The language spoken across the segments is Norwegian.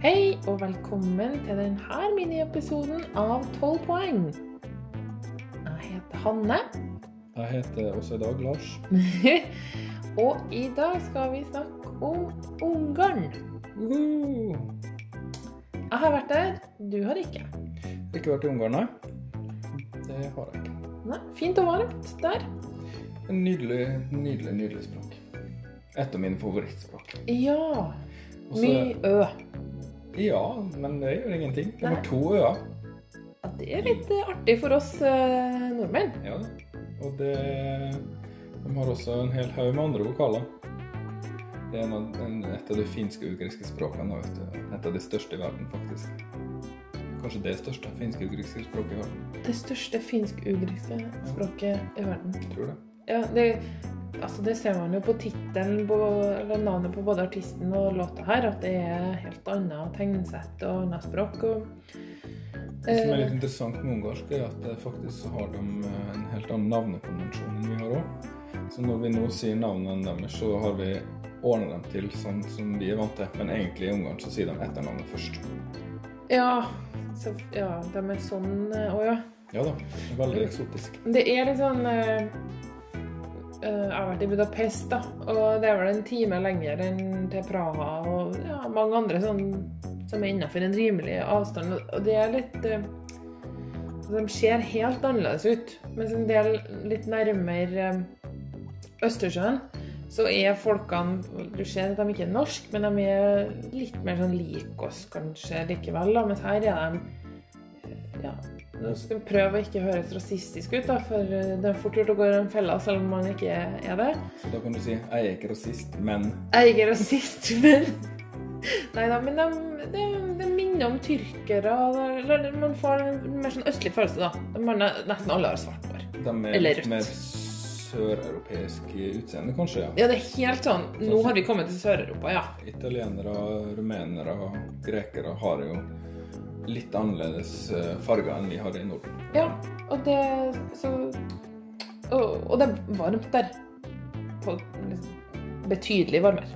Hei og velkommen til denne miniepisoden av 12 poeng. Jeg heter Hanne, Jeg heter også i dag Lars. og i dag skal vi snakke om Ungarn. Uhu. Jeg har vært der, du har ikke. Ikke vært i Ungarn, nei. Det har jeg ikke. Nei, fint og varmt der. En nydelig, nydelig, nydelig språk. Et av mine favorittspråk. Ja, Også, mye ø. Ja, men det gjør ingenting. Det var to øyer. Ja, det er litt eh, artig for oss eh, nordmenn. Ja, og det De har også en hel haug med andre vokaler. Det er en en, et av de finske-ugriske språkene. Vet du. Et av de største i verden, faktisk. Kanskje det største finske-ugriske språket i verden. Det største finsk-ugriske språket i verden. Tror det. Ja, det, altså det ser man jo på tittelen eller navnet på både artisten og låta her, at det er helt annet tegnsett og annet språk. Og, Det som er eh, litt interessant med ungarsk, er at eh, faktisk har de eh, en helt annen navnekonvensjon enn vi har òg. Så når vi nå sier navnene deres, så har vi ordna dem til sånn som vi er vant til. Men egentlig i Ungarn så sier de etternavnet først. ja, så, ja, de er sånn òg, ja. Ja da. Veldig eksotisk. Det er litt sånn eh, eh, Jeg har vært i Budapest, da, og det er vel en time lenger enn til Praha og ja, mange andre sånn som er innenfor en rimelig avstand. Og- det er litt eh, De ser helt annerledes ut. Mens en del litt nærmere eh, Østersjøen, så er folkene Du ser at de ikke er norske, men de er litt mer sånn lik oss kanskje likevel. da, Mens her er de eh, ja, prøve å ikke høres rasistisk ut, da, for eh, det er fort gjort å gå i den fella selv om man ikke er det. Så da kan du si jeg er ikke rasist, men Jeg er ikke rasist, men Nei da, men de, de, de minner om tyrkere. Eller man får en mer sånn østlig følelse, da. De har ne- nesten alle har svart hår. er Eller rødt. mer søreuropeisk utseende, kanskje. ja. Ja, det er helt sånn. Nå har vi kommet til Sør-Europa, ja. Italienere, rumenere grekere har jo litt annerledes eh, farger enn vi har i Norden. Ja, og det så Og, og det er varmt der. På liksom, betydelig varmere.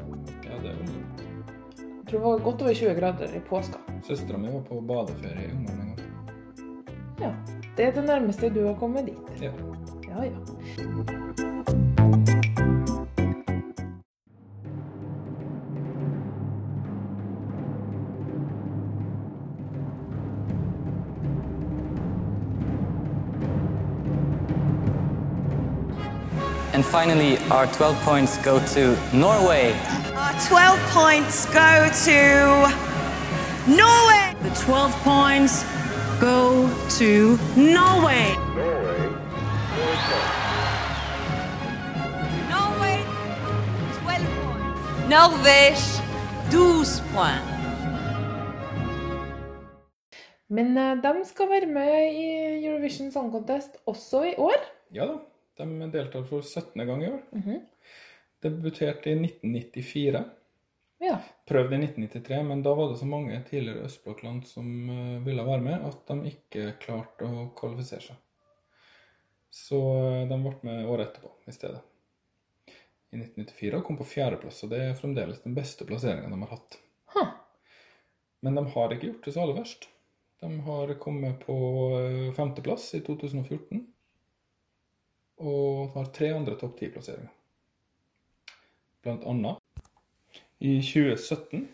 Ja, det er varmt. Jeg tror det var godt over 20 grader i påska. Søstera mi var på badeferie i Ungarn en gang. Ja, det er det nærmeste du har kommet dit. Ja. Ja, ja. And finally, our 12 points go to Norway. Our 12 points go to Norway. The 12 points go to Norway. Norway, 12 points. Norvège, 12 points. Men eh, de skal være med i Eurovision Song Contest også i år. Ja da, de deltar for 17. gang i år. Mhm. Debuterte i 1994. Ja. Prøvde i 1993, men da var det så mange tidligere østblokkland som eh, ville være med, at de ikke klarte å kvalifisere seg. Så eh, de ble med året etterpå i stedet. I 1994 kom kom på fjerdeplass, og det er fremdeles den beste plasseringa de har hatt. Huh. Men de har ikke gjort det så aller verst. De har kommet på eh, femteplass i 2014. Og har tre andre topp ti-plasseringer. Blant annet i 2017,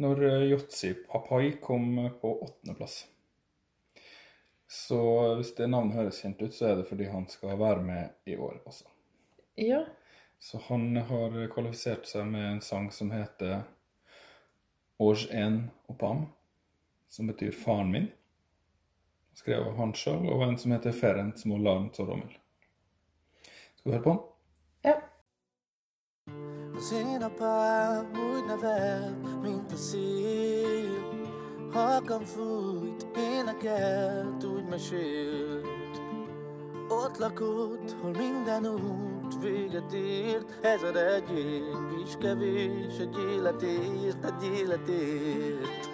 når Yotzy Papai kom på åttendeplass. Så hvis det navnet høres kjent ut, så er det fordi han skal være med i år også. Ja. Så han har kvalifisert seg med en sang som heter Års en opam, som betyr faren min. Skrevet av han sjøl, og en som heter Ferenc Molan Zoromel. Skal vi høre på han? ja. Sinapa, úgy nevelt, mint a szél Halkan fújt, énekelt, úgy mesélt. Ott lakott, hol minden út véget ért. Ezer egy év is kevés, egy életért, egy életért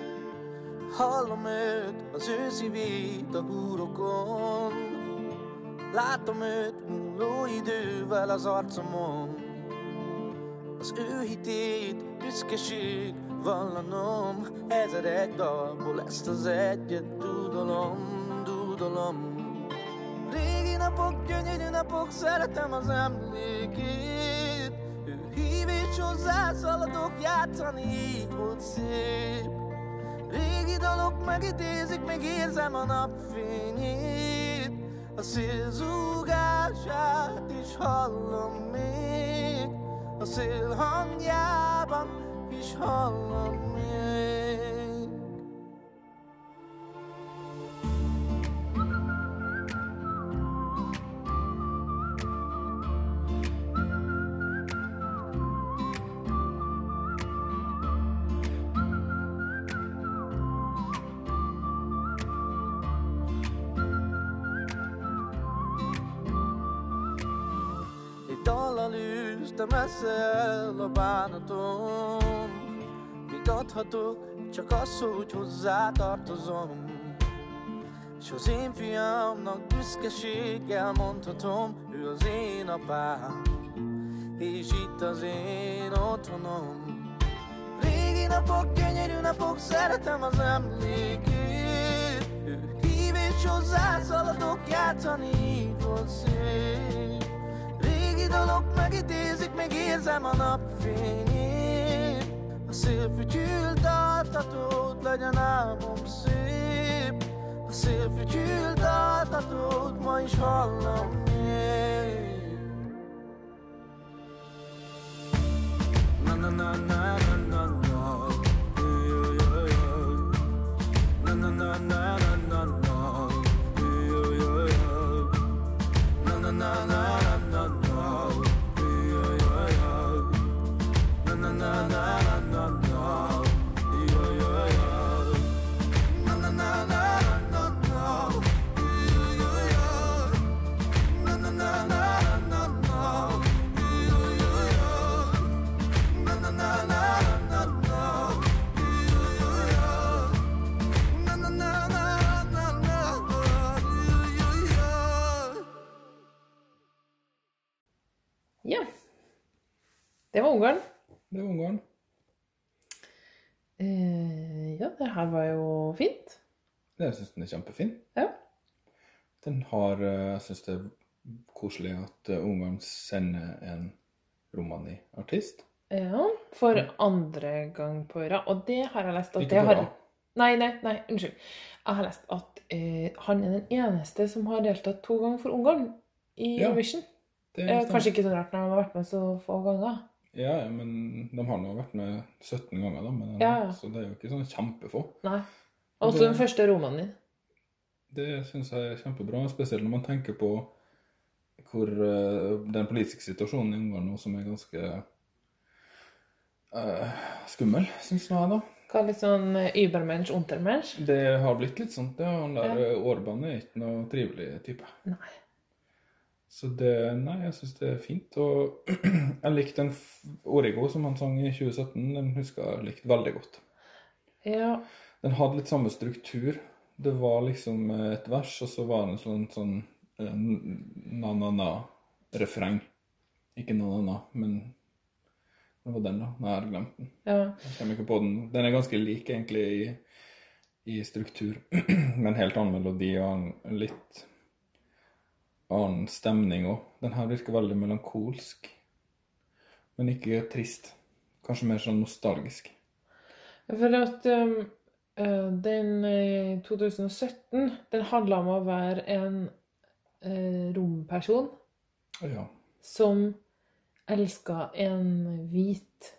Hallom őt, az ő szívét a húrokon Látom őt múló idővel az arcomon Az ő hitét, büszkeség vallanom ezerek dalból ezt az egyet dúdolom, dúdolom. Régi napok, gyönyörű napok, szeretem az emlékét. Ő hív és hozzá szaladok játszani, így volt szép. Régi dalok megidézik, még érzem a napfényét. A szél zúgását is hallom még. A szél hangjában is hallom még. Űztem eszel a bánatom. Mit adhatok, csak az, hogy hozzá tartozom S az én fiamnak büszkeséggel mondhatom Ő az én apám. És itt az én otthonom. Régi napok, gyönyörű napok, szeretem az emlékét. Ő hív és hozzá szaladok játszani, volt Régi dalok megidézik, még érzem a napfényét. A szél fütyült altatót, legyen álmom szép. A szél fütyült altatót, ma is hallom még. Na na na na na Ja. Det var Ungarn. Det var Ungarn. Eh, ja, det her var jo fint. Jeg syns den er kjempefin. Ja. Den har eh, Jeg syns det er koselig at eh, Ungarn sender en romani-artist. Ja, for andre gang på øra. Og det har jeg lest at Ikke det har. Nei, nei, nei, unnskyld. Jeg har lest at eh, han er den eneste som har deltatt to ganger for Ungarn i Ja, Eurovision. Det Eh, kanskje ikke så rart når de har vært med så få ganger. Ja, men de har nå vært med 17 ganger, da. Men, Ja, ja. Så det er jo ikke sånn kjempefå. Nei. Også Det- den første romanen din. Det syns jeg er kjempebra, spesielt når man tenker på hvor uh, den politiske situasjonen i Ungarn nå, som er ganske uh, skummel, syns jeg da. Hva litt sånn Übermensch, Untermensch? Det har blitt litt sånn. Ja, han der Ja. Orban er ikke noe trivelig type. Nei. Så det Nei, jeg syns det er fint. Og jeg likte den Origo som han sang i 2017. Den husker jeg likte veldig godt. Ja. Den hadde litt samme struktur. Det var liksom eh, et vers, og så var det en sånn, sånn eh, na-na-na-refreng. Ikke na-na-na, men det var den, da. Nei, jeg har glemt den. ja. Jeg kommer ikke på den. Den er ganske lik, egentlig, i, i struktur. en helt annen melodi og en litt annen stemning òg. Den her virker veldig melankolsk. Men ikke trist. Kanskje mer sånn nostalgisk. For at um, eh, den i 2017, den handla om å være en uh, romperson Ja. som elska en hvit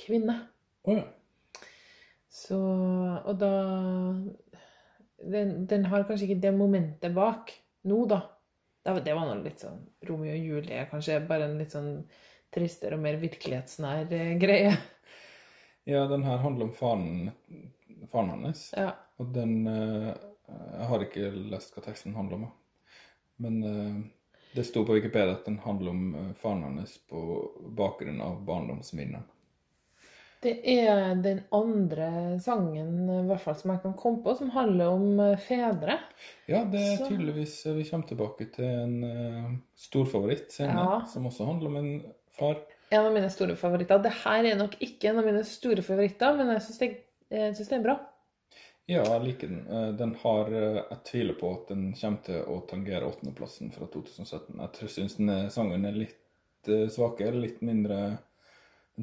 kvinne. Å ja. Så Og da den, den har kanskje ikke det momentet bak nå, da. Det var, noe litt sånn Romeo og Julie, kanskje. Bare en litt sånn tristere og mer virkelighetsnær eh, greie. Ja, den her handler om faren, faren hans. Ja. Og den eh, Jeg har ikke lest hva teksten handler om, men eh, det sto på Wikipedia at den handler om faren hans på bakgrunn av barndomsminnene. Det er den andre sangen i hvert fall som jeg kan komme på, som handler om eh, fedre. Ja, det er Så- tydeligvis eh, Vi kommer tilbake til en uh, storfavoritt senere, Ja. som også handler om en far. En av mine store favoritter. Det her er nok ikke en av mine store favoritter, men jeg syns det, det er bra. Ja, jeg liker den. Den har Jeg tviler på at den kommer til å tangere åttendeplassen fra 2017. Jeg syns sangen er litt svakere, litt mindre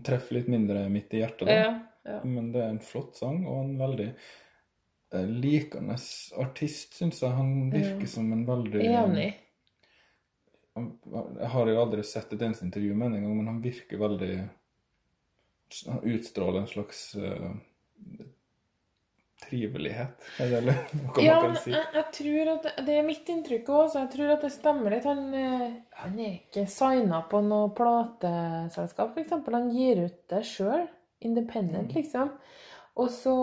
treffer litt mindre midt i hjertet, da. Ja, ja. Men det er en flott sang, og en veldig eh, likende artist, syns jeg. Han virker som en veldig Enig. Jeg har jo aldri sett et eneste intervju med ham en gang, men han virker veldig Han utstråler en slags eh, trivelighet, er det noe Ja, man kan si? jeg, jeg tror at det, er mitt inntrykk òg, så jeg tror at det stemmer litt. Han, eh, han er ikke signa på noe plateselskap, f.eks. Han gir ut det sjøl. Independent, liksom. Og så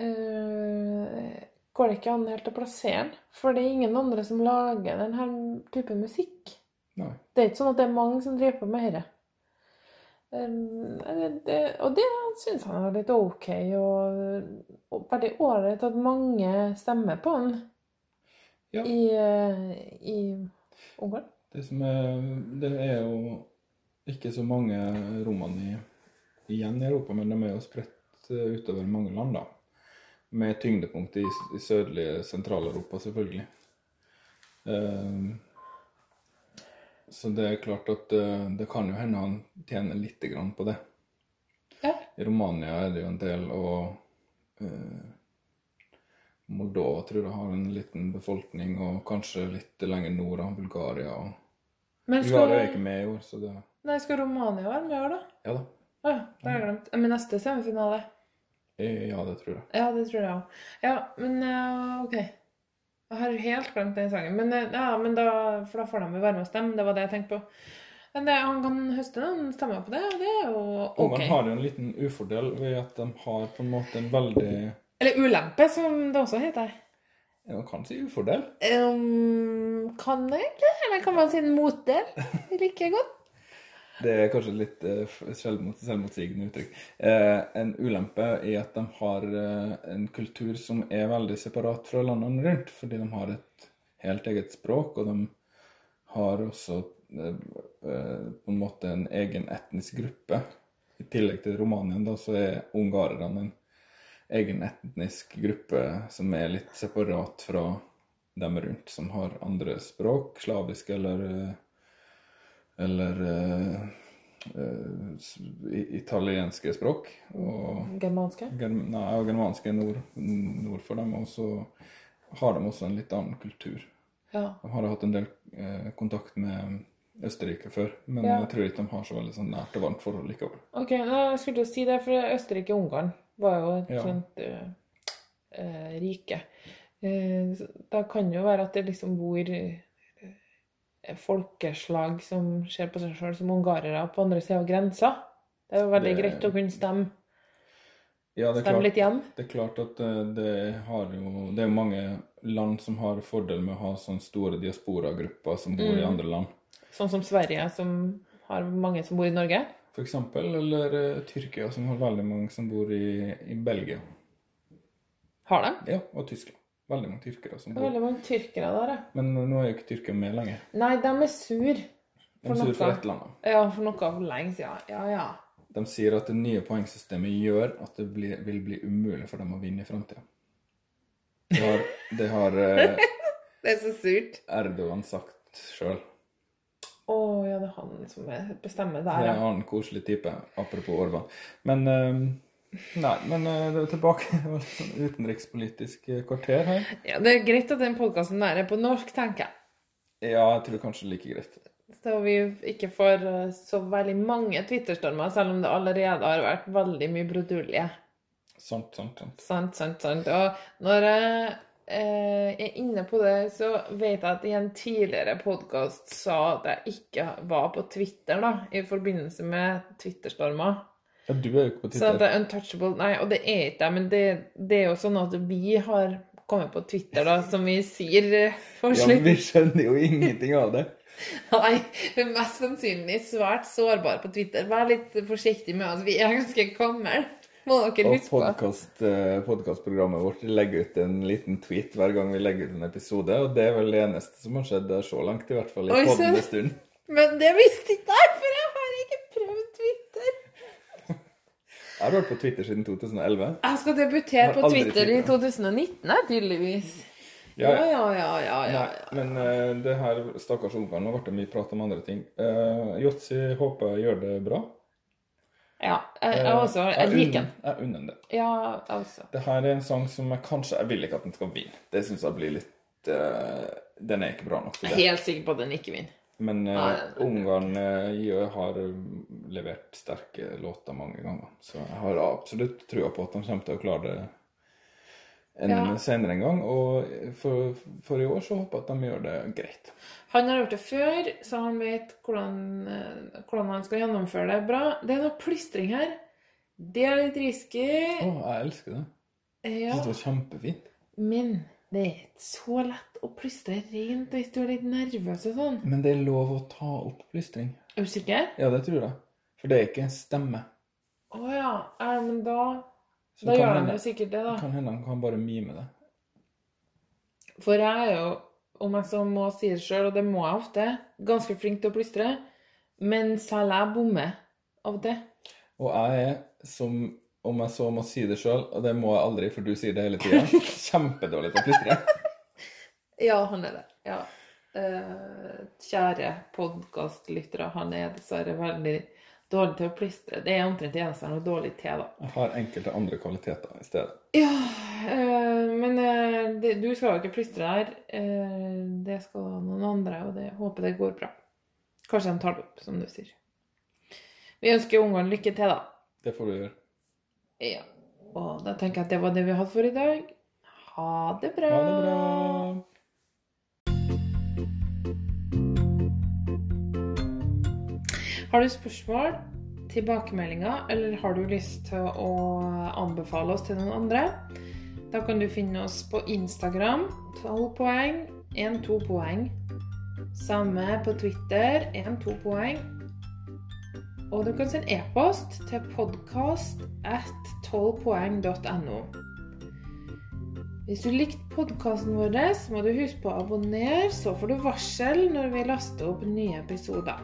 øh, går det ikke an helt å plassere den, for det er ingen andre som lager denne type musikk. Nei. Det er ikke sånn at det er mange som driver på med dette. Det, det, og det syns han er litt OK, og, og veldig ålreit at mange stemmer på han Ja. i, eh, i Ungarn. Det, som det er jo ikke så mange romene i, igjen i Europa, men de er jo spredt eh, utover mange land, da. Med tyngdepunkt i, i sørlige Sentral-Europa, selvfølgelig. Eh, så det er klart at eh, det kan jo hende han tjener lite grann på det. Ja. I Romania er det jo en del, og eh, Moldova tror jeg har en liten befolkning, og kanskje litt lenger nord av Bulgaria. og Men Bulgaria er ikke med i år, så det nei, skal Romania være med i år, da? Ja da. Å ja, det har jeg glemt. Men neste semifinale? Eh, Ja, det tror jeg. Ja, det tror jeg òg. Ja, men eh, OK. Jeg har helt glemt den sangen. Men, eh, ja, men da, for da får de jo være med og stemme. Det var det jeg tenkte på. Men det, han kan høste noen stemmer på det, og det er jo OK. Ungene har jo en liten ufordel ved at de har på en måte en veldig Eller ulempe, som det også heter. ja, Man kan si ufordel. Um, kan det egentlig? Eller kan man si en motdel? Like godt. Det er kanskje litt uh, selvmot, selvmotsigende uttrykk. Eh, en ulempe er at de har eh, en kultur som er veldig separat fra landene rundt, fordi de har et helt eget språk, og de har også eh, eh, på en måte en egen etnisk gruppe. I tillegg til Romanien, da, så er ungarerne en egen etnisk gruppe som er litt separat fra dem rundt, som har andre språk, slavisk eller eh, eller eh, eh, italienske språk. Og Germanske. germ- nei, og germanske er nord, nord for dem. Og så har de også en litt annen kultur. Ja. De har hatt en del eh, kontakt med Østerrike før, men Ja. jeg tror ikke de har så veldig sånn nært og varmt forhold likevel. Ok, nei, jeg skulle til å si det, for Østerrike og Ungarn var jo et Ja. sånt uh, uh, rike. Uh, da kan jo være at det liksom bor eh, folkeslag som ser på seg sjøl som ungarere på andre sida av grensa. Det er jo veldig Det- greit å kunne stemme, Ja, det er klart, litt hjem. det er klart at eh, det har jo Det er mange land som har fordel med å ha sånne store diasporagrupper som bor i Mm. andre land. Sånn som Sverige, som har mange som bor i Norge. For eksempel, eller uh, Tyrkia, som har veldig mange som bor i, i Belgia. Har de? Ja, og Tyskland. Veldig mange tyrkere som er bor veldig mange tyrkere der, ja. Men nå er jo ikke Tyrkia med lenger. Nei, de er sur. De er sur for et eller annet. Ja, for noe for lenge siden. Ja, ja. De sier at det nye poengsystemet gjør at det blir, vil bli umulig for dem å vinne i framtida. Det har, det har eh, Det er så surt. Erdogan sagt sjøl. Å ja, det er han som er- bestemmer der, er Det en annen koselig type, apropos Orban. Men eh, Nei, men eh, det er tilbake det var litt sånn utenrikspolitisk eh, kvarter her. ja. Det er greit at den podkasten er på norsk, tenker jeg. Ja, jeg tror kanskje like greit. Så vi ikke får eh, så veldig mange Twitter-stormer, selv om det allerede har vært veldig mye brudulje. Sant, sant, sant. Sant, sant, sant. Og når jeg eh, er inne på det, så vet jeg at i en tidligere podkast sa at jeg ikke var på Twitter da, i forbindelse med Twitter-stormer. Ja, du er jo ikke på Så det Twitter. er untouchable Nei, og det er ikke jeg, men det, det er jo sånn at vi har kommet på Twitter, da, som vi sier eh, for Ja, men vi skjønner jo ingenting av det. Nei, er mest sannsynlig svært sårbar på Twitter. Vær litt forsiktig med oss. Vi er ganske gamle. Må dere Og huske på. Og podkastprogrammet podcastprogrammet vårt legger ut en liten tweet hver gang vi legger ut en episode, og det er vel det eneste som har skjedd så langt, i hvert fall i podden en stund. Men det visste ikke jeg, for jeg har ikke prøvd Twitter. Jeg har vært på Twitter siden 2011. Jeg skal debutere på Twitter i 2019, tydeligvis. Ja, Ja, ja. ja, ja, men uh, det her stakkars ungene, nå ble det mye prat om andre ting. Uh, Yotzy håper jeg gjør det bra. ja jeg, jeg også. Jeg liker den. Jeg unner det. Ja, jeg også. Det her er en sang som jeg kanskje Jeg vil ikke at den skal vinne. Det syns jeg blir litt uh, Den er ikke bra nok til Jeg er helt sikker på at den ikke vinner. Men uh, nei. Ungarn uh, har levert sterke låter mange ganger. Så jeg har absolutt trua på at de kommer til å klare det en Ja. senere en gang. Og for, for i år så håper jeg at de gjør det greit. Han har gjort det før, så han vet hvordan, eh, hvordan han skal gjennomføre det bra. Det er noe plystring her. Det er litt risky. Å, jeg elsker det. Jeg Ja, synes det var kjempefint. men det er ikke så lett å plystre rent hvis du er litt nervøs og sånn. Men det er lov å ta opp plystring. Er du sikker? Ja, det tror jeg. For det er ikke stemme. Å ja. Eh, Men da, Så da gjør de jo sikkert det, da. Kan hende han kan bare mime det. For jeg er jo, om jeg så må si det sjøl, og det må jeg ofte, ganske flink til å plystre. Men selv jeg bommer av det. Og jeg er, som om jeg så må si det sjøl, og det må jeg aldri, for du sier det hele tida, kjempedårlig til å plystre. Ja, han er det. Ja. Uh, kjære podkastlyttere, han er dessverre veldig dårlig til å plystre. Det er omtrent det eneste han er dårlig til, da. Jeg har enkelte andre kvaliteter i stedet. Ja, uh, men uh, det, du skal jo ikke plystre her. Det skal noen andre, og det håper det går bra. Kanskje de tar det opp, som du sier. Vi ønsker Ungarn lykke til, da. Det får du gjøre. Ja. Og da tenker jeg at det var det vi hadde for i dag. Ha det bra. Ha det bra. Har du spørsmål, tilbakemeldinger, eller har du lyst til å anbefale oss til noen andre? Da kan du finne oss på Instagram, 12 poeng, 1-2 poeng. Samme på Twitter, 1-2 poeng. Og du kan sende e-post til podkast at 12poeng.no. Hvis du likte podkasten vår, så må du huske på å abonnere, så får du varsel når vi laster opp nye episoder.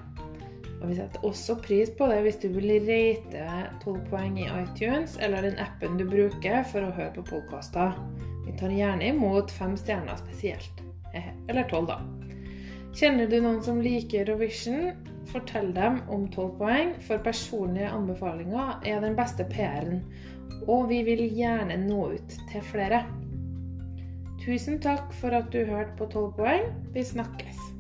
Og vi setter også pris på det hvis du vil rate 12 poeng i iTunes eller den appen du bruker for å høre på podkaster. Vi tar gjerne imot fem stjerner spesielt. Eller tolv, da. Kjenner du noen som liker Eurovision? Fortell dem om 12 poeng, for personlige anbefalinger er den beste PR-en. Og vi vil gjerne nå ut til flere. Tusen takk for at du hørte på 12 poeng. Vi snakkes.